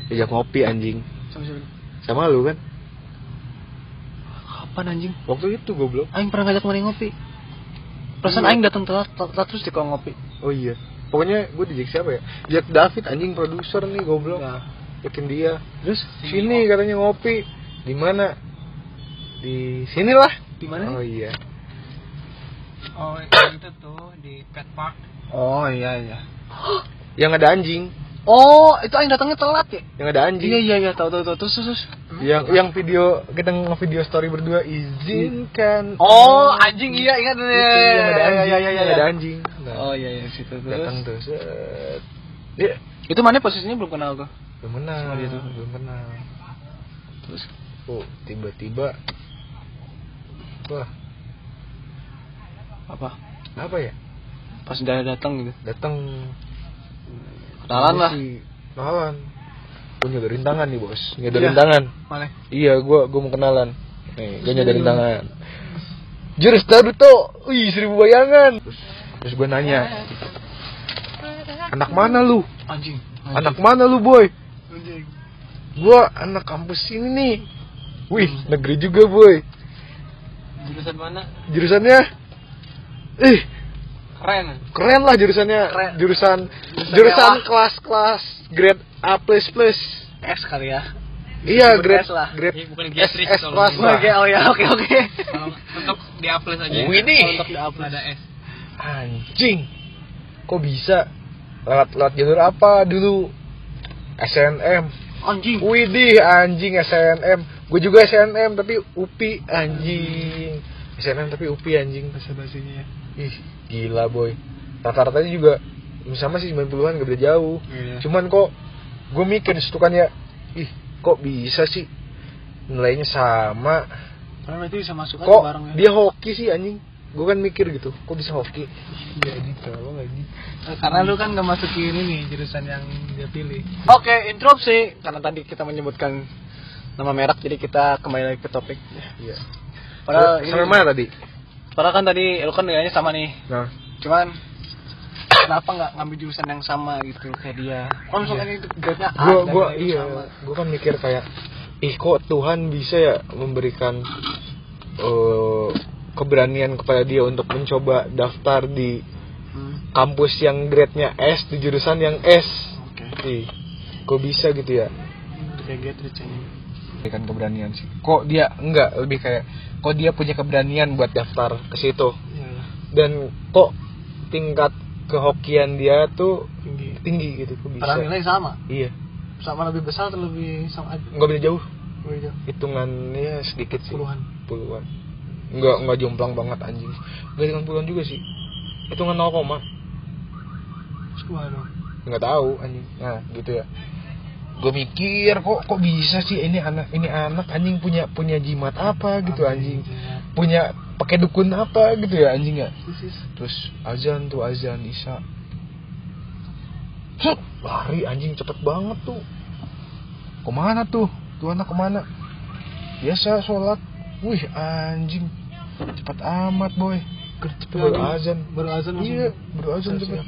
diajak ngopi anjing Sama siapa? sama lu kan Kapan anjing? waktu itu goblok Aing pernah ngajak mana ngopi. Perasaan Iya. Aing datang telat, telat terus di ngopi. oh iya pokoknya gue dijak siapa ya Jack David anjing produser nih goblok Nah, yakin dia terus sini katanya ngopi di mana di sinilah di mana? oh iya Oh itu tuh di pet park. Oh iya iya. yang ada anjing Oh, itu Aing datangnya telat ya? yang ada anjing Iya iya iya, tahu tahu tahu terus terus. terus. Emang yang yang video kita nge-video story berdua izinkan Oh, anjing iya ingat ya. Itu yang ada anjing iya, iya, iya, yang ada iya. anjing Nah, Oh iya iya situ terus. datang set dia Itu mana posisinya belum kenal tuh. Belum kenal dia tuh. belum kenal Terus? Oh tiba-tiba. Wah. Apa? apa ya? Pas dia datang gitu. datang. Kenalan lah. Si- kenalan. Gue nyodorin tangan nih bos. Nyodorin Iya. tangan. Mana? iya gue gue mau kenalan. Nih gue nyodorin tangan. Jurus Naruto. Wih seribu bayangan. Terus, terus gue nanya anak mana lu? Anjing. anak mana lu boy? Anjing. Gua anak kampus ini nih wih negeri juga boy Jurusan mana? jurusannya ih Keren. keren lah jurusannya Keren. jurusan Jurusan jurusan mewah. kelas-kelas grade A plus plus S kali ya. iya grade S lah. grade Iya, bukan S, S plus gitu. lah Oke, oh ya, oke oke. Untuk di upload aja. Wih, nih. Kalau untuk di upload ada S. anjing kok bisa lewat lewat jalur apa dulu SNM Anjing. Widih anjing SNM Gue juga SNM tapi UPI anjing SNM tapi UPI anjing Bahasa basinya ya. Ih gila boy Rata-ratanya juga sama sih 90-an gak beda jauh Iya. Cuman kok gue mikir di situ kan ya Ih kok bisa sih nilainya sama Karena itu bisa masuk aja Kok bareng ya. dia hoki sih anjing Gue kan mikir gitu Kok bisa hoki Iya di tolong anjing Karena lu kan gak masukin ini jurusan yang dia pilih. Oke, interupsi. Karena tadi kita menyebutkan nama merek, jadi kita kembali lagi ke topik. Iya Padahal ini- mana tadi? Padahal kan tadi lu kan nilainya sama nih. Nah Cuman kenapa nggak ngambil jurusan yang sama gitu kayak dia? Oh, misalkan itu grade-nya A gua dan gua iya sama. gua kan mikir kayak ih kok Tuhan bisa ya memberikan eh, keberanian kepada dia untuk mencoba daftar di Hmm. kampus yang grade-nya S di jurusan yang S Oke. ih kok bisa gitu ya kayak ini. memberikan keberanian sih kok dia enggak lebih kayak kok dia punya keberanian buat daftar ke situ iya. dan kok tingkat kehokian dia tuh tinggi. tinggi gitu kok bisa Padahal nilai sama. iya Sama lebih besar atau lebih sama aja? nggak beda jauh Beda. hitungannya sedikit sih Puluhan. puluhan nggak nggak jomplang banget anjing. Nggak dengan puluhan juga sih. Hitungan 0 koma. Nggak tahu anjing. Nah gitu ya. Gue mikir kok kok bisa sih ini anak ini anak anjing punya punya jimat apa gitu anjing. punya pakai dukun apa gitu ya anjing ya. Terus azan tuh azan isya. Lari anjing cepet banget tuh. Ke mana tuh? Tuh anak ke mana? Biasa sholat. Wih anjing cepet amat boy Cepet baru lagi. azan Baru azan langsung. iya baru azan cepet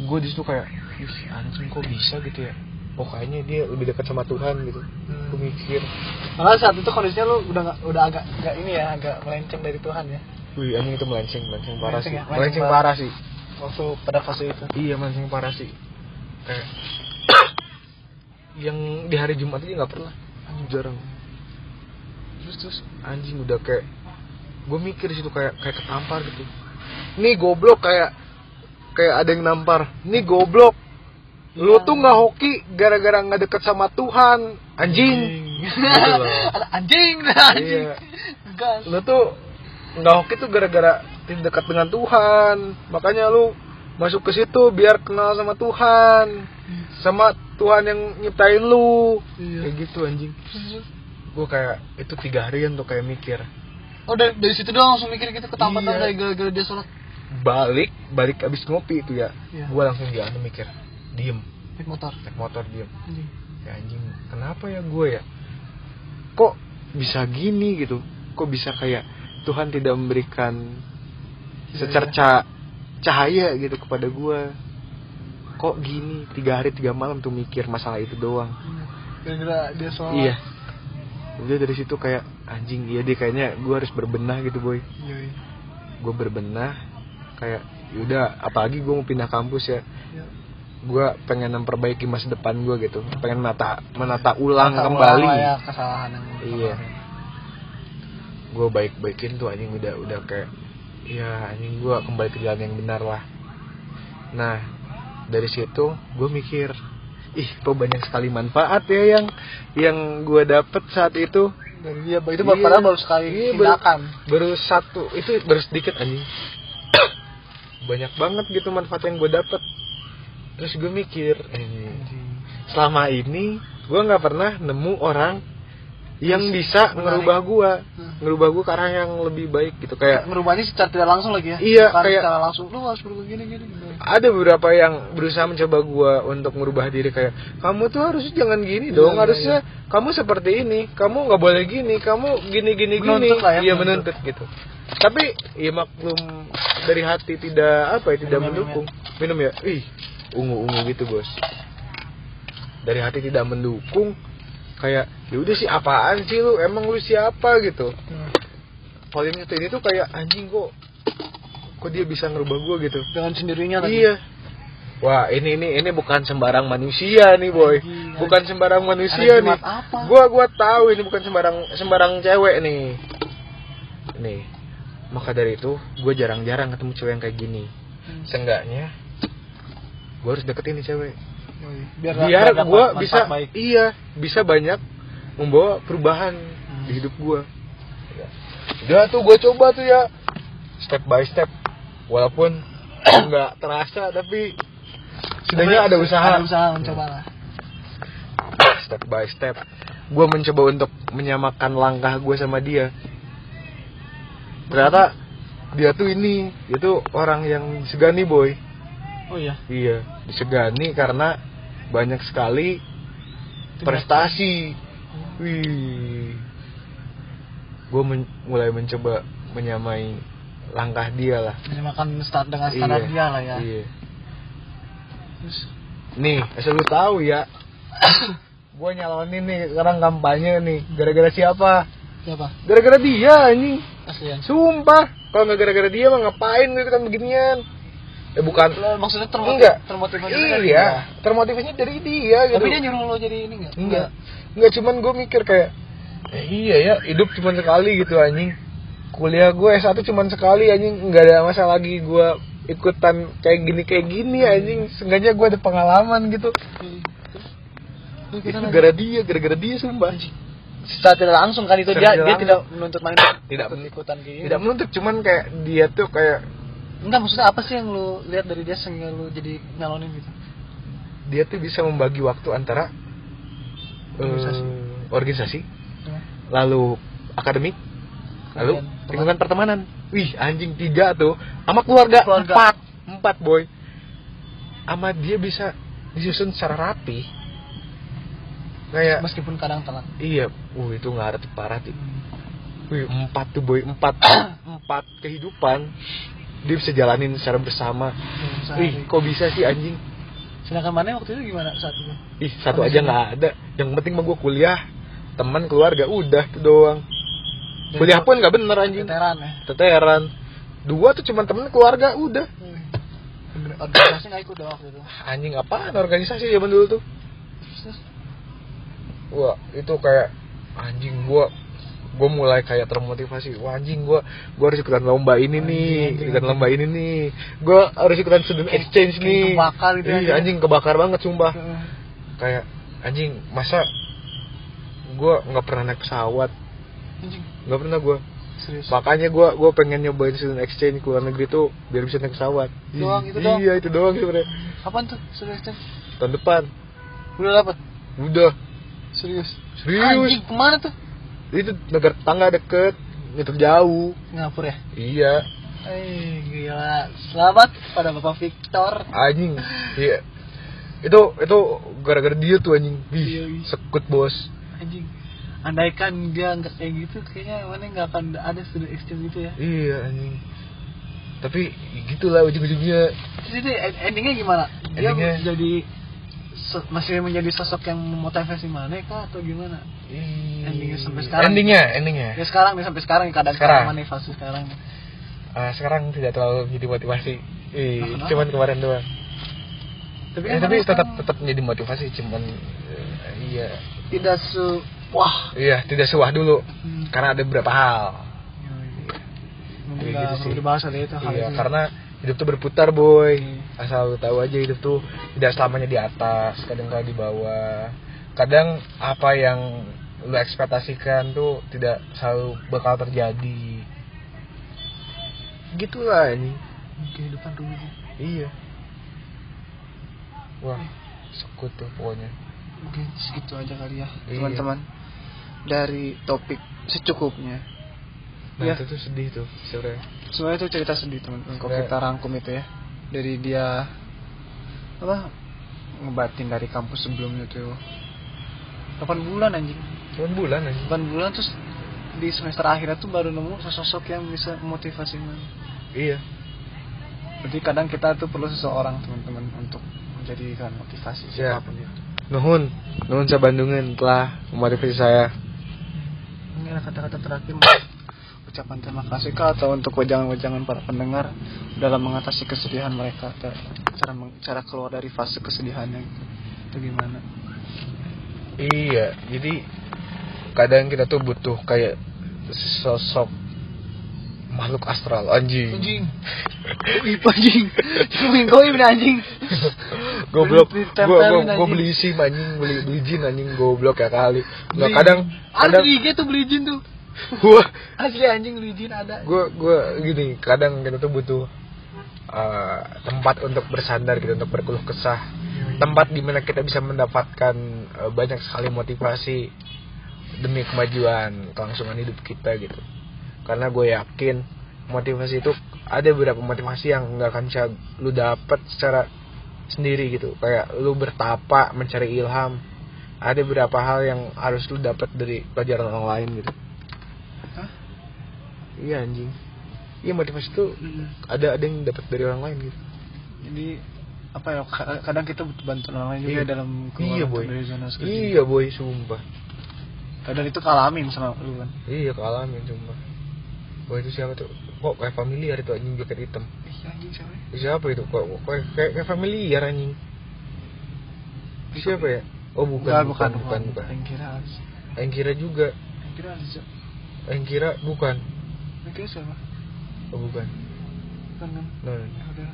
gue di situ kayak ih anjing kok bisa gitu ya oh kayaknya dia lebih dekat sama Tuhan gitu Hmm. gue mikir Malah saat itu kondisinya lu udah gak, udah agak agak ini ya, agak melenceng dari Tuhan ya. wih anjing itu melenceng melenceng parah Melenceng sih ya? Melenceng melenceng parah. parah sih Waktu pada fase itu. iya melenceng parah sih kayak yang di hari Jumat aja nggak pernah anjing jarang terus terus anjing udah kayak gue mikir di situ kayak kayak ketampar gitu. Nih goblok kayak kayak ada yang nampar. Nih goblok. Lu Iya. tuh nggak hoki gara-gara nggak deket sama Tuhan. Anjing. Ada anjing, <laughs> anjing. Iya. Lu tuh nggak hoki tuh gara-gara tidak dekat dengan Tuhan. Makanya lu masuk ke situ biar kenal sama Tuhan. Sama Tuhan yang nyiptain lu. Iya. kayak gitu anjing. Gue kayak itu tiga harian tuh kayak mikir Oh dari, dari situ doang langsung mikir gitu ketampatan Iya. dari gara-gara dia sholat. Balik balik abis ngopi itu ya. Iya. gue langsung jalan mikir diem. Naik motor. naik motor diem. Anjing. ya anjing kenapa ya gue ya? Kok bisa gini gitu? Kok bisa kayak Tuhan tidak memberikan secerca cahaya gitu kepada gue kok gini? Tiga hari tiga malam tuh mikir masalah itu doang. Gara-gara dia sholat. iya. Udah dari situ kayak anjing iya deh kayaknya gue harus berbenah gitu boy Iya. iya. gue berbenah kayak yaudah apalagi gue mau pindah kampus ya Iya. gue pengen memperbaiki masa depan gue gitu pengen menata menata ulang Kata kembali ulang ya kesalahan yang Iya. gue baik baikin tuh anjing udah udah kayak ya anjing gue kembali ke jalan yang benar lah nah dari situ gue mikir ih kok banyak sekali manfaat ya yang yang gue dapet saat itu dari dia itu Iya. padahal baru sekali Iya, baru- tindakan. baru satu itu baru sedikit anjing. <coughs> Banyak banget gitu manfaat yang gue dapet. Terus gue mikir eh, selama ini gue nggak pernah nemu orang yang bisa menarik. ngerubah gue Hmm. ngerubah gue ke arah yang lebih baik gitu kayak merubahnya secara tidak langsung lagi ya? Iya, Bukan kayak- secara langsung lu harus berubah gini gini ada beberapa yang berusaha mencoba gua untuk merubah diri kayak kamu tuh harusnya jangan gini dong iya, harusnya kamu seperti ini kamu nggak boleh gini kamu gini gini gini. Menuntut lah ya, iya menuntut. menuntut gitu. Tapi ya maklum dari hati tidak apa ya tidak Minum, mendukung. Minum ya? Ih ungu ungu gitu bos. Dari hati tidak mendukung kayak ya udah sih apaan sih lu emang lu siapa gitu paling itu ini tuh kayak anjing kok kok dia bisa ngerubah gua gitu dengan sendirinya lagi Iya. Wah, ini ini ini bukan sembarang manusia nih, boy. Anjing, Bukan sembarang manusia nih. apa? Gua gua tahu ini bukan sembarang sembarang cewek nih. Nih. Maka dari itu, gue jarang-jarang ketemu cewek yang kayak gini. Hmm. Seenggaknya gue harus deketin nih cewek. biar Biar gue bisa baik. iya, bisa banyak membawa perubahan Hmm. di hidup gue. Udah tuh gue coba tuh ya step by step. Walaupun <clears throat> nggak terasa tapi setidaknya ada usaha. ada usaha mencoba lah <clears throat> Step by step. Gue mencoba untuk menyamakan langkah gue sama dia. Ternyata dia tuh ini, dia tuh orang yang disegani boy. oh iya Iya, disegani karena banyak sekali prestasi. Wih. Gue mulai mencoba menyamai langkah dia lah. menyamakan start dengan standar Iya, dia lah ya Iya. terus Nih, asal lu tahu ya. <coughs> gue nyalonin nih sekarang kampanye nih. Gara-gara siapa? siapa Gara-gara dia anjing. aslian Sumpah. Kalau nggak gara-gara dia mah ngapain gue ikutan beginian? Eh bukan. Lo maksudnya termotiv Enggak. termotivasi dari Iya. dia. Termotivasinya dari dia gitu. tapi dia nyuruh lo jadi ini enggak Enggak. Enggak cuman gue mikir kayak eh, iya ya, hidup cuman sekali gitu anjing. Kuliah gue S1 cuman sekali anjing, enggak ada masalah lagi gue ikutan kayak gini kayak gini anjing. Seenggaknya gue ada pengalaman gitu. Itu gara dia, gara-gara dia sumpah. secara tidak langsung kan itu Secara dia tidak dia langsung. tidak menuntut main Tidak ikutan kayak gitu. Tidak menuntut cuman kayak dia tuh kayak enggak maksudnya apa sih yang lu lihat dari dia sehingga lu jadi nyalonin gitu dia tuh bisa membagi waktu antara Organisasi. eh, organisasi Iya. lalu akademik, lalu Kemudian lingkungan pertemanan. Wih, anjing tiga tuh. Sama keluarga, Keluarga. empat, empat boy. Sama dia bisa disusun secara rapi. Kayak, meskipun kadang telat iya, uh itu ngaret parah sih. Wih, empat tuh boy, empat, <coughs> empat kehidupan dia bisa jalanin secara bersama. Wih, kok bisa sih anjing? Sedangkan mana waktu itu gimana saat itu? Ih, satu aja nggak ada. Yang penting mah gue kuliah, teman, keluarga, udah itu doang. Dan Kuliah pun nggak bener anjing. veteran ya? Teteran dua tuh cuma temen keluarga udah. Organisasi nggak ikut dong waktu itu? Anjing apaan organisasi zaman dulu tuh? Wah itu kayak anjing gua gua mulai kayak termotivasi wah anjing gua gua harus ikutan lomba ini nih anjing, ikutan anjing. lomba ini nih. Gua harus ikutan student exchange kayak nih. kebakar gitu Ih, anjing. anjing kebakar banget sumpah. Kayak anjing masa gua nggak pernah naik pesawat? Nggak pernah gua. Serius? Makanya gua gua pengen nyobain student exchange ke luar negeri tuh biar bisa naik pesawat. Doang, itu doang? iya itu doang sebenarnya. Kapan tuh serius tuh tahun depan. Udah dapet? Udah. Serius? Serius. Anjing ke mana tuh itu negara tetangga deket itu jauh. Singapura ya? Iya. Eh gila. Selamat pada bapak Victor. Anjing. Iya. Itu itu gara-gara dia tuh anjing. Iya, Ih, iya. sekut bos. Anjing. Andaikan dia nggak kayak gitu kayaknya mana nggak akan ada student exchange gitu ya? Iya anjing. Tapi gitulah ujung-ujungnya. Terus itu en- endingnya gimana? Dia Endingnya- jadi masih menjadi sosok yang memotivasi mana kah atau gimana? Endingnya sampai sekarang. endingnya endingnya. Ya sekarang nih sampai sekarang keadaan Sekarang. sekarang mana fase sekarang. Ah, sekarang tidak terlalu jadi motivasi. Nah, kenapa? cuman kemarin doang. Tapi, Eh, kan tapi tetap tetap menjadi motivasi cuman eh, iya. Tidak se wah. Iya tidak suah dulu Hmm. karena ada beberapa hal. Mungkin Iya. Nggak gitu perlu sih. dibahas ada itu hal iya itu. karena hidup tuh berputar boy asal lu tahu aja hidup tuh tidak selamanya di atas kadang kadang di bawah. Kadang apa yang lu ekspektasikan tuh tidak selalu bakal terjadi. Gitulah ini. Kehidupan rumit iya. Wah sekut tuh pokoknya. Mungkin segitu aja kali ya Iya. teman-teman. Dari topik secukupnya. Nah Iya. itu tuh sedih tuh sebenarnya. Sebenarnya itu cerita sedih teman-teman kalau kita rangkum itu ya dari dia apa ngebatin dari kampus sebelumnya tuh 8 bulan anjing cuman bulan aja 8 bulan terus di semester akhirnya tuh baru nemu sosok yang bisa memotivasi man. iya Jadi kadang kita tuh perlu seseorang teman-teman untuk menjadikan motivasi Ya. siapa pun itu. nuhun nuhun saya Bandungan telah memotivasi saya Inilah kata-kata terakhir. Ucapan terima kasih kak atau untuk wejangan-wejangan para pendengar dalam mengatasi kesedihan mereka cara cara keluar dari fase kesedihannya gitu. itu gimana Iya, jadi kadang kita tuh butuh kayak sosok makhluk astral anjing. anjing Wih, anjing goib anjing goblok. Gua anjing. beli SIM anjing, beli beli jin anjing goblok ya kali. Nah, Beli- kadang ada kadang di IG tuh beli jin tuh <laughs> gua asli anjing jin ada gua gua gini, kadang kita tuh butuh uh, tempat untuk bersandar gitu, untuk berkeluh kesah. Tempat di mana kita bisa mendapatkan uh, banyak sekali motivasi demi kemajuan kelangsungan hidup kita gitu. Karena gue yakin motivasi itu ada beberapa motivasi yang nggak akan bisa lu dapat secara sendiri gitu. Kayak lu bertapa mencari ilham. Ada beberapa hal yang harus lu dapat dari pelajaran orang lain gitu. Iya anjing. Iya motivasi itu ada ada yang dapat dari orang lain gitu. jadi apa ya ka- kadang kita butuh bantuan orang lain juga Iya. dalam keluar Iya boy. dari zona Iya boy sumpah. kadang itu kalamin sama lu kan Iya kealamin sumpah. Wah itu siapa tuh? Kok kayak familiar itu anjing jaket hitam? iya anjing siapa ya? Siapa itu? Kok kayak, kayak, kayak familiar anjing? Siapa ya? Oh bukan Enggak, bukan bukan bukan. yang kira. Yang kira juga. yang kira. Yang kira bukan. Kira siapa Oh bukan. kan kan No, no, no. ya udah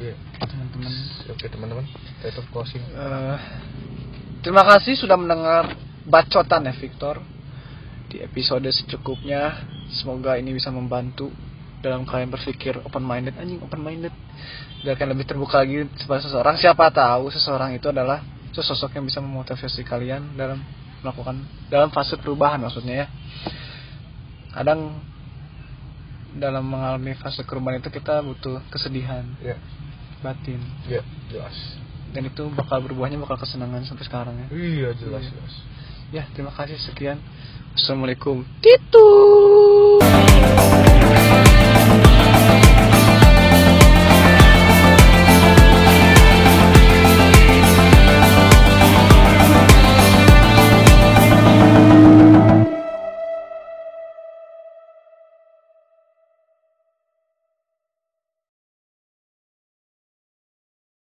Iya. teman-teman Oke teman-teman. Tetap closing. Eh, terima kasih sudah mendengar bacotan ya Victor di episode secukupnya semoga ini bisa membantu dalam kalian berpikir open minded anjing open minded biar kalian lebih terbuka lagi sebagai seseorang siapa tahu seseorang itu adalah sosok yang bisa memotivasi kalian dalam melakukan dalam fase perubahan maksudnya ya kadang dalam mengalami fase perubahan itu kita butuh kesedihan Ya. batin Ya jelas. dan itu bakal berbuahnya bakal kesenangan sampai sekarang ya Iya jelas Iya. jelas. ya terima kasih sekian assalamualaikum titu